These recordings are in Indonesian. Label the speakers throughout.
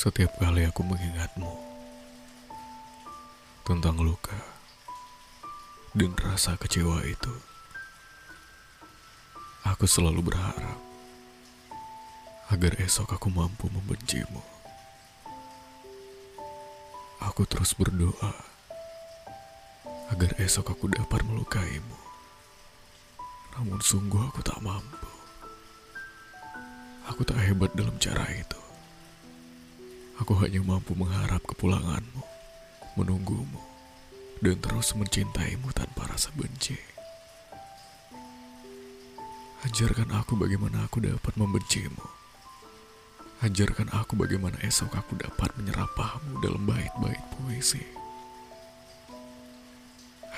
Speaker 1: Setiap kali aku mengingatmu tentang luka dan rasa kecewa itu, aku selalu berharap agar esok aku mampu membencimu. Aku terus berdoa agar esok aku dapat melukaimu. Namun sungguh aku tak mampu. Aku tak hebat dalam cara itu. Aku hanya mampu mengharap kepulanganmu, menunggumu, dan terus mencintaimu tanpa rasa benci. Ajarkan aku bagaimana aku dapat membencimu. Ajarkan aku bagaimana esok aku dapat menyerapahmu dalam bait-bait puisi.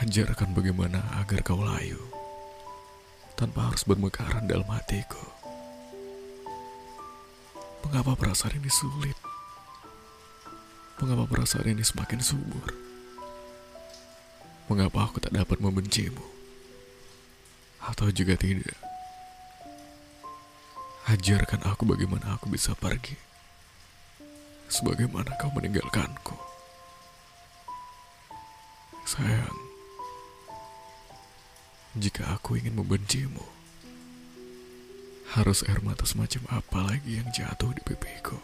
Speaker 1: Ajarkan bagaimana agar kau layu, tanpa harus bermekaran dalam hatiku. Mengapa perasaan ini sulit? Mengapa perasaan ini semakin subur? Mengapa aku tak dapat membencimu? Atau juga tidak? Ajarkan aku bagaimana aku bisa pergi. Sebagaimana kau meninggalkanku. Sayang, jika aku ingin membencimu, harus air mata semacam apa lagi yang jatuh di pipiku?